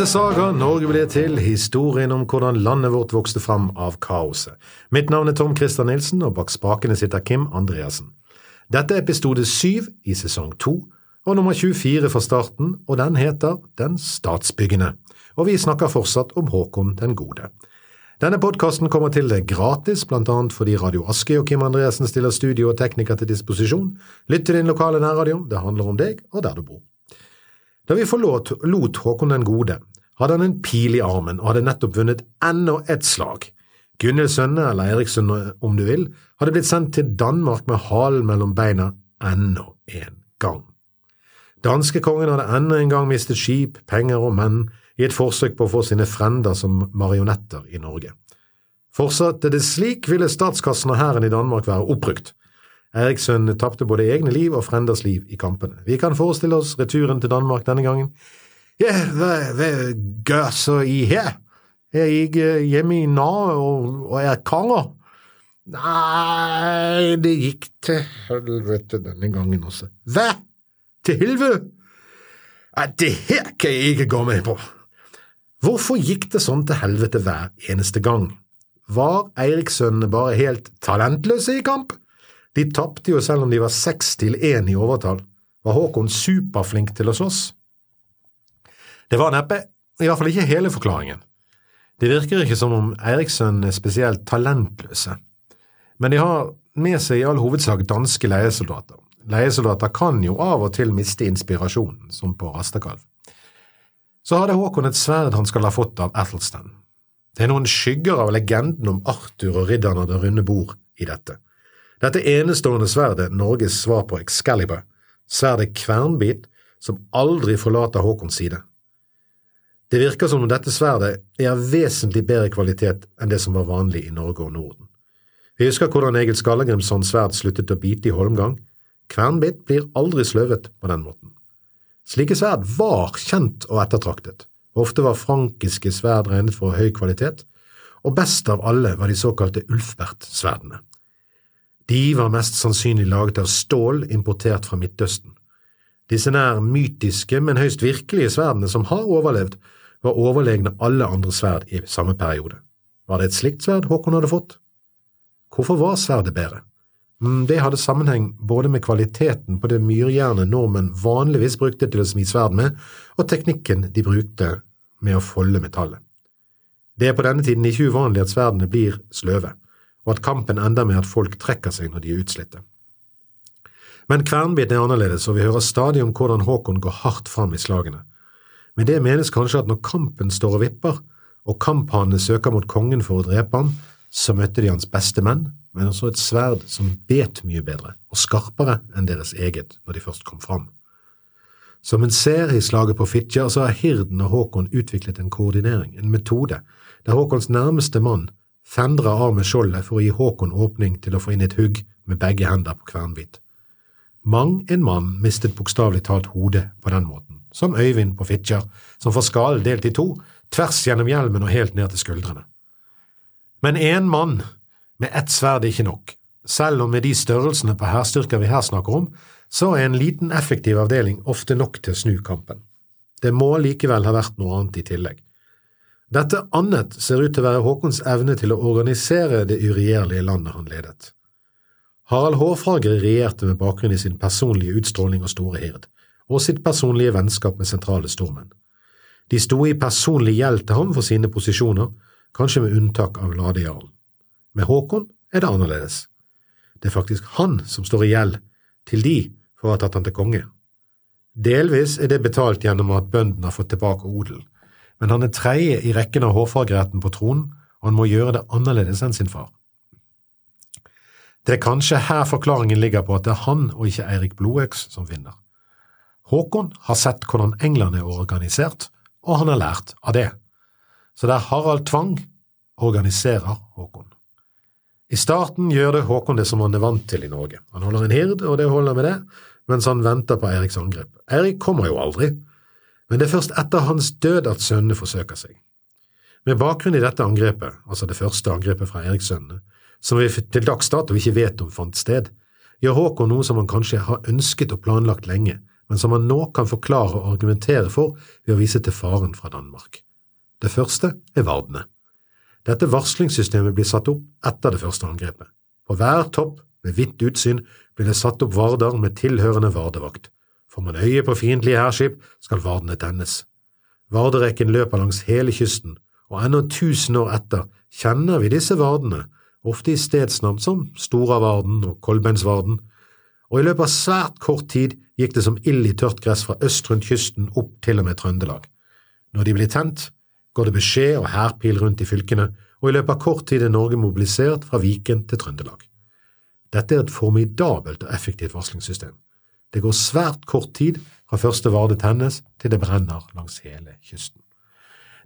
til Saga, Norge ble til, historien om hvordan landet vårt vokste fram av kaoset. Mitt navn er Tom Christer Nilsen, og bak spakene sitter Kim Andreassen. Dette er episode syv i sesong to, og nummer 24 fra starten, og den heter Den statsbyggende. Og vi snakker fortsatt om Håkon den gode. Denne podkasten kommer til deg gratis, blant annet fordi Radio Askøy og Kim Andreassen stiller studio og tekniker til disposisjon. Lytt til din lokale nærradio, det handler om deg og der du bor. Da vi forlot lot Håkon den gode, hadde han en pil i armen og hadde nettopp vunnet enda et slag. Gunhild Sønne, eller Eriksson om du vil, hadde blitt sendt til Danmark med halen mellom beina enda en gang. Danskekongen hadde enda en gang mistet skip, penger og menn i et forsøk på å få sine frender som marionetter i Norge. Fortsatte det slik, ville statskassen og hæren i Danmark være oppbrukt. Eriksson tapte både egne liv og frenders liv i kampene. Vi kan forestille oss returen til Danmark denne gangen. Ja, hva, gjør så i her? Er jeg gikk hjemme i Norge og, og er konger? Nei, det gikk til helvete denne gangen også. Hva? Til helvete? Det her kan jeg ikke gå med på. Hvorfor gikk det sånn til helvete hver eneste gang? Var Eirikssønnene bare helt talentløse i kamp? De tapte jo selv om de var seks til én i overtall. Var Håkon superflink til å slåss? Det var neppe, i hvert fall ikke hele forklaringen. Det virker ikke som om Eriksson er spesielt talentløse, men de har med seg i all hovedsak danske leiesoldater. Leiesoldater kan jo av og til miste inspirasjonen, som på Rastakalv. Så hadde Håkon et sverd han skal ha fått av Athelstan. Det er noen skygger av legenden om Arthur og ridderen av det runde bord i dette. Dette enestående sverdet, Norges svar på Excalibur, sverdet Kvernbit, som aldri forlater Håkons side. Det virker som om dette sverdet er av vesentlig bedre kvalitet enn det som var vanlig i Norge og Norden. Vi husker hvordan Egil Skallagrimssons sverd sluttet å bite i holmgang. Kvernbit blir aldri sløvet på den måten. Slike sverd var kjent og ettertraktet. Ofte var frankiske sverd regnet for høy kvalitet, og best av alle var de såkalte Ulfbert-sverdene. De var mest sannsynlig laget av stål importert fra Midtøsten. Disse nær mytiske, men høyst virkelige sverdene som har overlevd, var overlegne alle andre sverd i samme periode. Var det et slikt sverd Håkon hadde fått? Hvorfor var sverdet bedre? Mm, det hadde sammenheng både med kvaliteten på det myrjernet nordmenn vanligvis brukte til å smi sverd med, og teknikken de brukte med å folde metallet. Det er på denne tiden ikke uvanlig at sverdene blir sløve og at kampen ender med at folk trekker seg når de er utslitte. Men kvernbiten er annerledes, og vi hører stadig om hvordan Håkon går hardt fram i slagene. Med det menes kanskje at når kampen står og vipper, og kamphanene søker mot kongen for å drepe ham, så møtte de hans beste menn, men også et sverd som bet mye bedre og skarpere enn deres eget når de først kom fram. Som en ser i slaget på Fitjar, så har Hirden og Håkon utviklet en koordinering, en metode, der Håkons nærmeste mann fendra av med skjoldet for å gi Håkon åpning til å få inn et hugg med begge hender på kvernbit. Mang en mann mistet bokstavelig talt hodet på den måten, som Øyvind på Fitjar, som får skallen delt i to, tvers gjennom hjelmen og helt ned til skuldrene. Men én mann med ett sverd er ikke nok. Selv om med de størrelsene på hærstyrker vi her snakker om, så er en liten effektiv avdeling ofte nok til å snu kampen. Det må likevel ha vært noe annet i tillegg. Dette annet ser ut til å være Håkons evne til å organisere det uregjerlige landet han ledet. Harald Hårfagre regjerte med bakgrunn i sin personlige utstråling og store hird, og sitt personlige vennskap med sentrale stormenn. De sto i personlig gjeld til ham for sine posisjoner, kanskje med unntak av Ladejarlen. Med Håkon er det annerledes. Det er faktisk han som står i gjeld til de for å ha tatt han til konge. Delvis er det betalt gjennom at bøndene har fått tilbake odelen, men han er tredje i rekken av hårfagretten på tronen, og han må gjøre det annerledes enn sin far. Det er kanskje her forklaringen ligger på at det er han og ikke Eirik Blodøks som vinner. Håkon har sett hvordan England er organisert, og han har lært av det. Så der Harald tvang, organiserer Håkon. I starten gjør det Håkon det som han er vant til i Norge. Han holder en hird, og det holder med det, mens han venter på Eiriks angrep. Eirik kommer jo aldri, men det er først etter hans død at sønnene forsøker seg. Med bakgrunn i dette angrepet, altså det første angrepet fra Erikssønnene, som vi til dags dato ikke vet om fant sted, gjør Håkon noe som han kanskje har ønsket og planlagt lenge, men som han nå kan forklare og argumentere for ved å vise til faren fra Danmark. Det første er vardene. Dette varslingssystemet blir satt opp etter det første angrepet. På hver topp med vidt utsyn blir det satt opp varder med tilhørende vardevakt. Får man øye på fiendtlige hærskip, skal vardene tennes. Varderekken løper langs hele kysten, og ennå tusen år etter kjenner vi disse vardene, ofte i stedsnavn som Storavarden og Kolbensvarden, og i løpet av svært kort tid gikk det som ild i tørt gress fra øst rundt kysten opp til og med Trøndelag. Når de blir tent, går det beskjed og hærpil rundt i fylkene, og i løpet av kort tid er Norge mobilisert fra Viken til Trøndelag. Dette er et formidabelt og effektivt varslingssystem. Det går svært kort tid fra første varde tennes til det brenner langs hele kysten.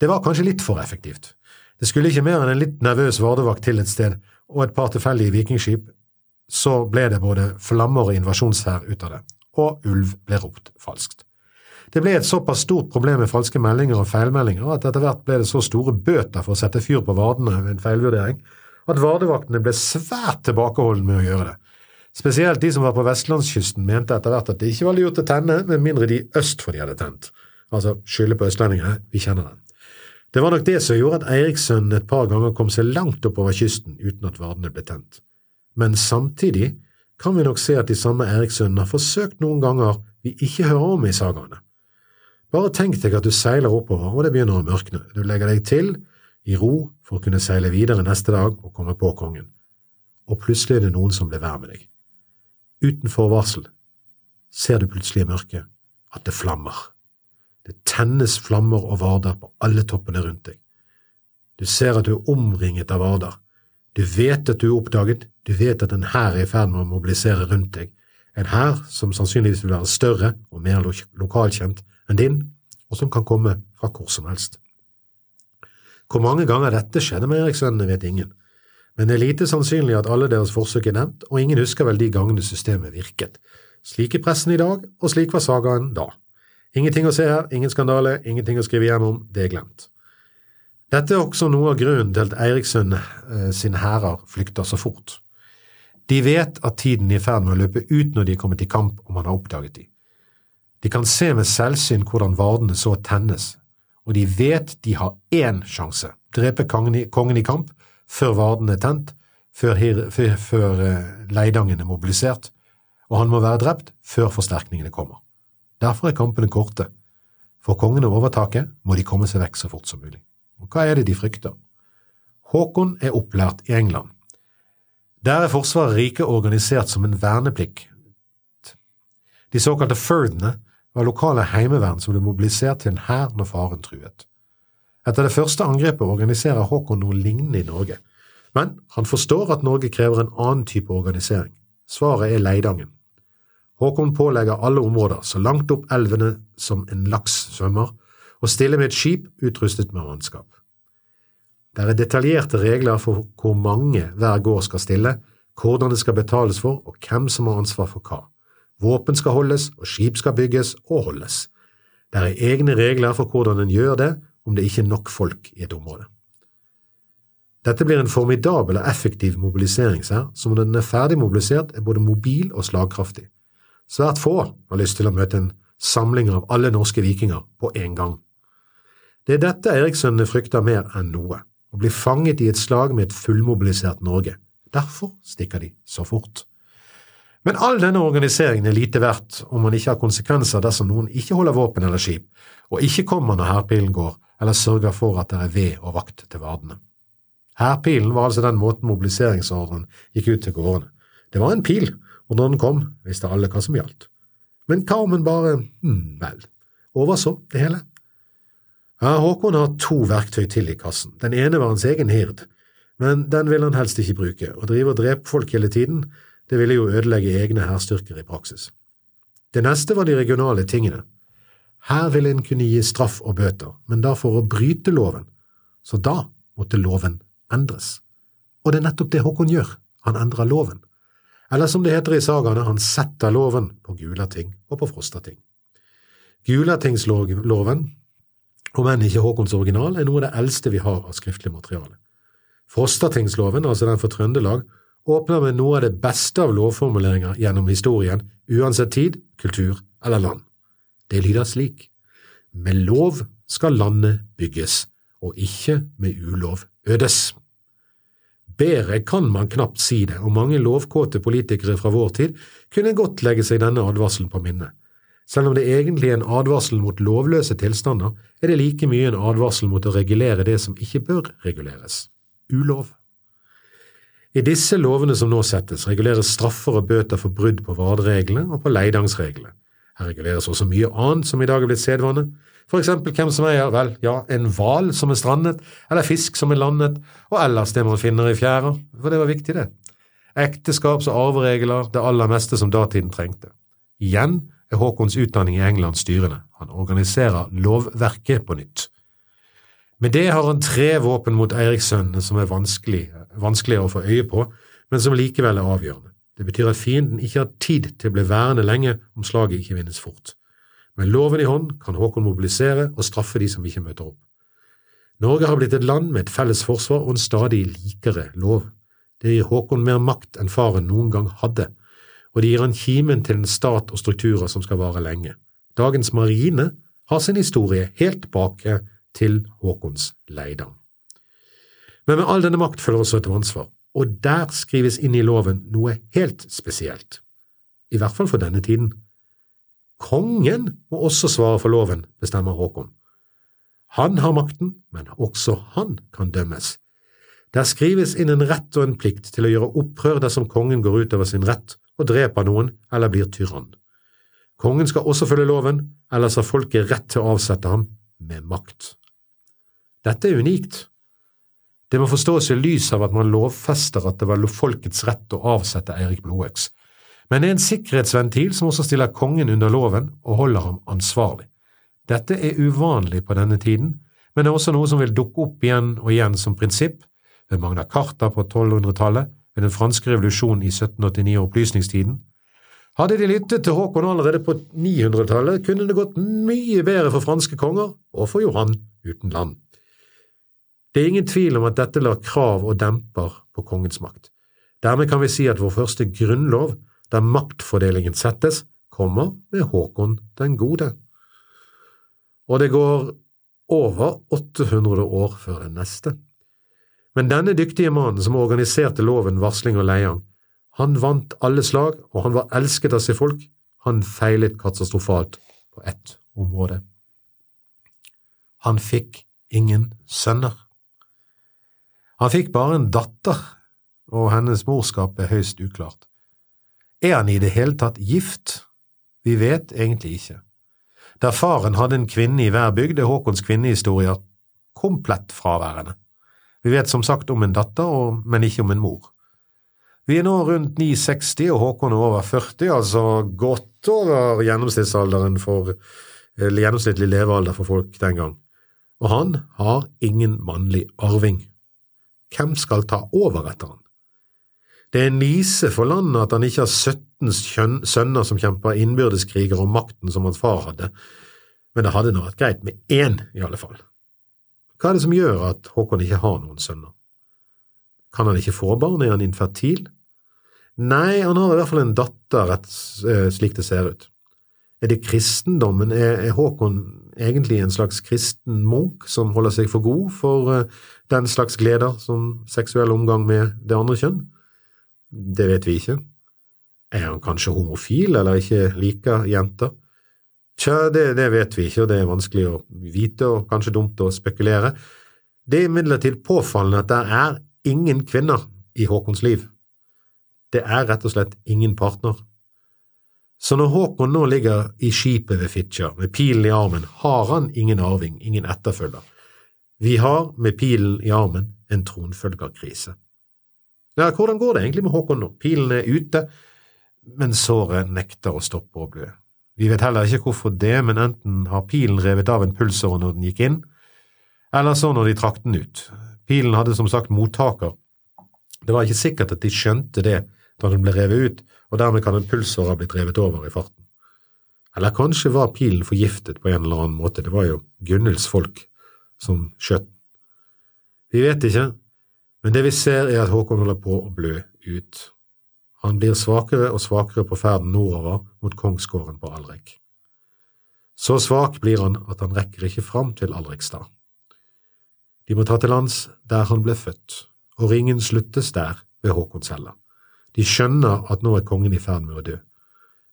Det var kanskje litt for effektivt. Det skulle ikke mer enn en litt nervøs vardevakt til et sted og et par tilfeldige vikingskip, så ble det både flammer og invasjonshær ut av det, og ulv ble ropt falskt. Det ble et såpass stort problem med falske meldinger og feilmeldinger at etter hvert ble det så store bøter for å sette fyr på vardene ved en feilvurdering at vardevaktene ble svært tilbakeholdne med å gjøre det. Spesielt de som var på vestlandskysten mente etter hvert at det ikke var lurt å tenne, med mindre de øst for de hadde tent. Altså skylde på østlendingene, vi kjenner den. Det var nok det som gjorde at Eirikssønnen et par ganger kom seg langt oppover kysten uten at vardene ble tent. Men samtidig kan vi nok se at de samme Eirikssønnene har forsøkt noen ganger vi ikke hører om i sagaene. Bare tenk deg at du seiler oppover og det begynner å mørkne, du legger deg til i ro for å kunne seile videre neste dag og komme på kongen, og plutselig er det noen som blir vær med deg. Uten forvarsel ser du plutselig i mørket at det flammer. Det tennes flammer og varder på alle toppene rundt deg. Du ser at du er omringet av varder. Du vet at du er oppdaget, du vet at en hær er i ferd med å mobilisere rundt deg, en hær som sannsynligvis vil være større og mer lo lokalkjent enn din, og som kan komme fra hvor som helst. Hvor mange ganger dette skjedde med Eriksvennene, vet ingen, men det er lite sannsynlig at alle deres forsøk er nevnt, og ingen husker vel de gangene systemet virket. Slik er pressen i dag, og slik var sagaen da. Ingenting å se her, ingen skandale, ingenting å skrive hjem om, det er glemt. Dette er også noe av grunnen til at Eirikssønn eh, sin hærer flykter så fort. De vet at tiden er i ferd med å løpe ut når de er kommet i kamp og man har oppdaget de. De kan se med selvsyn hvordan vardene så tennes, og de vet de har én sjanse – drepe kongen i, kongen i kamp før varden er tent, før, før, før uh, Leidangen er mobilisert, og han må være drept før forsterkningene kommer. Derfor er kampene korte. For kongen og overtaket, må de komme seg vekk så fort som mulig. Og hva er det de frykter? Håkon er opplært i England. Der er Forsvaret rike organisert som en verneplikt. De såkalte ferdene var lokale heimevern som ble mobilisert til en hær når faren truet. Etter det første angrepet organiserer Håkon noe lignende i Norge, men han forstår at Norge krever en annen type organisering. Svaret er Leidangen. Håkon pålegger alle områder, så langt opp elvene som en laks svømmer, å stille med et skip utrustet med mannskap. Det er detaljerte regler for hvor mange hver gård skal stille, hvordan det skal betales for og hvem som har ansvar for hva. Våpen skal holdes, og skip skal bygges og holdes. Det er egne regler for hvordan en gjør det, om det ikke er nok folk i et område. Dette blir en formidabel og effektiv mobiliseringshær som når den er ferdig mobilisert er både mobil og slagkraftig. Svært få har lyst til å møte en samling av alle norske vikinger på en gang. Det er dette Erikssønnene frykter mer enn noe, å bli fanget i et slag med et fullmobilisert Norge. Derfor stikker de så fort. Men all denne organiseringen er lite verdt om man ikke har konsekvenser dersom noen ikke holder våpen eller skip, og ikke kommer når hærpilen går, eller sørger for at det er ved og vakt til vardene. Hærpilen var altså den måten mobiliseringsordren gikk ut til gårdene. Det var en pil, og når den kom, visste alle hva som gjaldt. Men hva om hun bare… hm, vel, overså det hele? Ja, Håkon har to verktøy til i kassen. Den ene var hans egen hird, men den vil han helst ikke bruke. Å drive og drepe folk hele tiden, det ville jo ødelegge egne hærstyrker i praksis. Det neste var de regionale tingene. Her ville en kunne gi straff og bøter, men da for å bryte loven, så da måtte loven endres. Og det er nettopp det Håkon gjør, han endrer loven. Eller som det heter i sagaene, han setter loven på Gulating og på Frostating. Gulatingsloven, om enn ikke Håkons original, er noe av det eldste vi har av skriftlig materiale. Frostatingsloven, altså den for Trøndelag, åpner med noe av det beste av lovformuleringer gjennom historien, uansett tid, kultur eller land. Det lyder slik, med lov skal landet bygges, og ikke med ulov ødes. Bedre kan man knapt si det, og mange lovkåte politikere fra vår tid kunne godt legge seg denne advarselen på minnet. Selv om det egentlig er en advarsel mot lovløse tilstander, er det like mye en advarsel mot å regulere det som ikke bør reguleres – ulov. I disse lovene som nå settes, reguleres straffer og bøter for brudd på vadereglene og på leidangsreglene. Her reguleres også mye annet som i dag er blitt sedvane, for eksempel hvem som eier, vel, ja, en hval som er strandet, eller fisk som er landet, og ellers det man finner i fjæra, for det var viktig, det. Ekteskaps- og arveregler, det aller meste som datiden trengte. Igjen er Haakons utdanning i England styrende, han organiserer lovverket på nytt. Med det har han tre våpen mot Eirikssønnene som er vanskelig, vanskeligere å få øye på, men som likevel er avgjørende. Det betyr at fienden ikke har tid til å bli værende lenge om slaget ikke vinnes fort. Med loven i hånd kan Håkon mobilisere og straffe de som ikke møter opp. Norge har blitt et land med et felles forsvar og en stadig likere lov. Det gir Håkon mer makt enn faren noen gang hadde, og det gir han kimen til en stat og strukturer som skal vare lenge. Dagens marine har sin historie helt tilbake til Håkons Leidang. Men med all denne makt følger også et ansvar, og der skrives inn i loven noe helt spesielt, i hvert fall for denne tiden. Kongen må også svare for loven, bestemmer Håkon. Han har makten, men også han kan dømmes. Der skrives inn en rett og en plikt til å gjøre opprør dersom kongen går utover sin rett og dreper noen eller blir tyrann. Kongen skal også følge loven, ellers har folket rett til å avsette ham med makt. Dette er unikt. Det må forstås i lys av at man lovfester at det var folkets rett å avsette Eirik Blodøks, men det er en sikkerhetsventil som også stiller kongen under loven og holder ham ansvarlig. Dette er uvanlig på denne tiden, men det er også noe som vil dukke opp igjen og igjen som prinsipp ved Magna Carta på 1200-tallet, ved den franske revolusjonen i 1789 og opplysningstiden. Hadde de lyttet til Håkon allerede på 900-tallet, kunne det gått mye bedre for franske konger og for Johan uten land. Det er ingen tvil om at dette lar krav og demper på kongens makt. Dermed kan vi si at vår første grunnlov der maktfordelingen settes, kommer med Håkon den gode. Og det går over 800 år før den neste. Men denne dyktige mannen som organiserte loven, varsling og leiang, han vant alle slag, og han var elsket av sitt folk, han feilet katastrofalt på ett område. Han fikk ingen sønner. Han fikk bare en datter, og hennes morskap er høyst uklart. Er han i det hele tatt gift? Vi vet egentlig ikke. Der faren hadde en kvinne i hver bygd, er Håkons kvinnehistorier komplett fraværende. Vi vet som sagt om en datter, men ikke om en mor. Vi er nå rundt 960, og Håkon er over 40, altså godt over gjennomsnittsalderen for eller gjennomsnittlig levealder for folk den gang. Og han har ingen mannlig arving. Hvem skal ta over etter han? Det er en lise for landet at han ikke har 17 sønner som kjemper innbyrdeskriger om makten som hans far hadde, men det hadde nå vært greit med én, i alle fall. Hva er det som gjør at Håkon ikke har noen sønner? Kan han ikke få barn, er han infertil? Nei, han har i hvert fall en datter, eh, slik det ser ut. Er det kristendommen? Er, er Håkon egentlig en slags kristen munk som holder seg for god for uh, den slags gleder som seksuell omgang med det andre kjønn? Det vet vi ikke. Er han kanskje homofil eller ikke liker jenter? Tja, det, det, vet vi ikke, og det er vanskelig å vite og kanskje dumt å spekulere. Det er imidlertid påfallende at det er ingen kvinner i Håkons liv. Det er rett og slett ingen partner. Så når Håkon nå ligger i skipet ved Fitjar med pilen i armen, har han ingen arving, ingen etterfølger. Vi har med pilen i armen en tronfølgerkrise. Ja, hvordan går det egentlig med Håkon nå? Pilen er ute, men såret nekter å stoppe å blø. Vi vet heller ikke hvorfor det, men enten har pilen revet av en pulsåre når den gikk inn, eller så når de trakk den ut. Pilen hadde som sagt mottaker. Det var ikke sikkert at de skjønte det da den ble revet ut, og dermed kan en pulsår ha blitt revet over i farten. Eller kanskje var pilen forgiftet på en eller annen måte, det var jo Gunnhilds folk som skjøt den. Vi vet ikke, men det vi ser er at Håkon holder på å blø ut. Han blir svakere og svakere på ferden nordover mot kongsgården på Alrik. Så svak blir han at han rekker ikke fram til Alrikstad. De må ta til lands der han ble født, og ringen sluttes der ved Håkonshella. De skjønner at nå er kongen i ferd med å dø,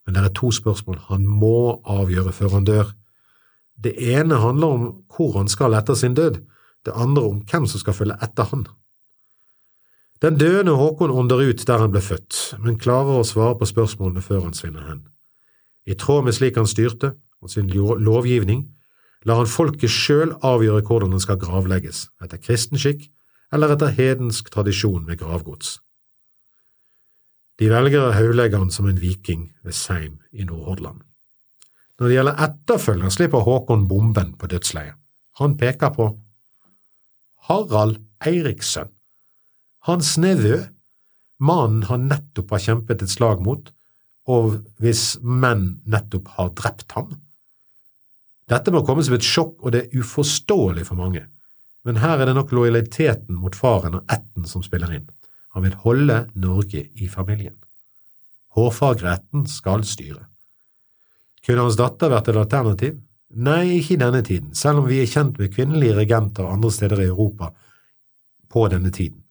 men det er to spørsmål han må avgjøre før han dør. Det ene handler om hvor han skal etter sin død, det andre om hvem som skal følge etter han. Den døende Håkon ånder ut der han ble født, men klarer å svare på spørsmålene før han svinner hen. I tråd med slik han styrte, og sin lovgivning, lar han folket sjøl avgjøre hvordan han skal gravlegges, etter kristen skikk eller etter hedensk tradisjon med gravgods. De velger han som en viking ved Seim i Nordhordland. Når det gjelder etterfølger, slipper Håkon bomben på dødsleiet. Han peker på Harald Eiriksen, hans nevø, mannen han nettopp har kjempet et slag mot, og hvis menn nettopp har drept ham. Dette må komme som et sjokk, og det er uforståelig for mange, men her er det nok lojaliteten mot faren og ætten som spiller inn. Han vil holde Norge i familien. Hårfagretten skal styre. Kunne hans datter vært et alternativ? Nei, ikke i denne tiden, selv om vi er kjent med kvinnelige regenter andre steder i Europa på denne tiden.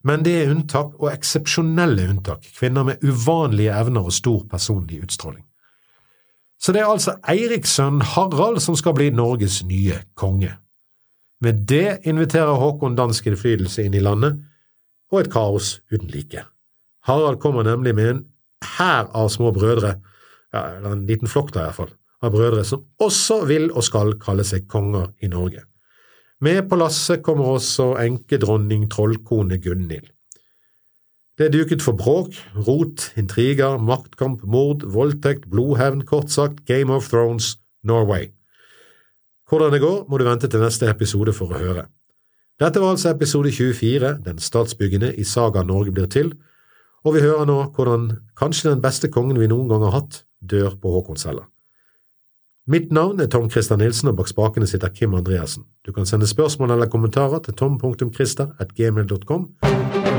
Men det er unntak, og eksepsjonelle unntak, kvinner med uvanlige evner og stor personlig utstråling. Så det er altså Eiriks sønn Harald som skal bli Norges nye konge. Med det inviterer Håkon dansk innflytelse inn i landet, og et kaos uten like. Harald kommer nemlig med en hær av små brødre, ja, eller en liten flokk da iallfall, av brødre som også vil og skal kalle seg konger i Norge. Med på lasset kommer også enkedronning trollkone Gunhild. Det er duket for bråk, rot, intriger, maktkamp, mord, voldtekt, blodhevn, kort sagt Game of Thrones Norway. Hvordan det går, må du vente til neste episode for å høre. Dette var altså episode 24, Den statsbyggende i Saga Norge blir til, og vi hører nå hvordan kanskje den beste kongen vi noen gang har hatt, dør på Håkonshella. Mitt navn er Tom Christer Nilsen, og bak spakene sitter Kim Andreassen. Du kan sende spørsmål eller kommentarer til tom.christer.gmail.com.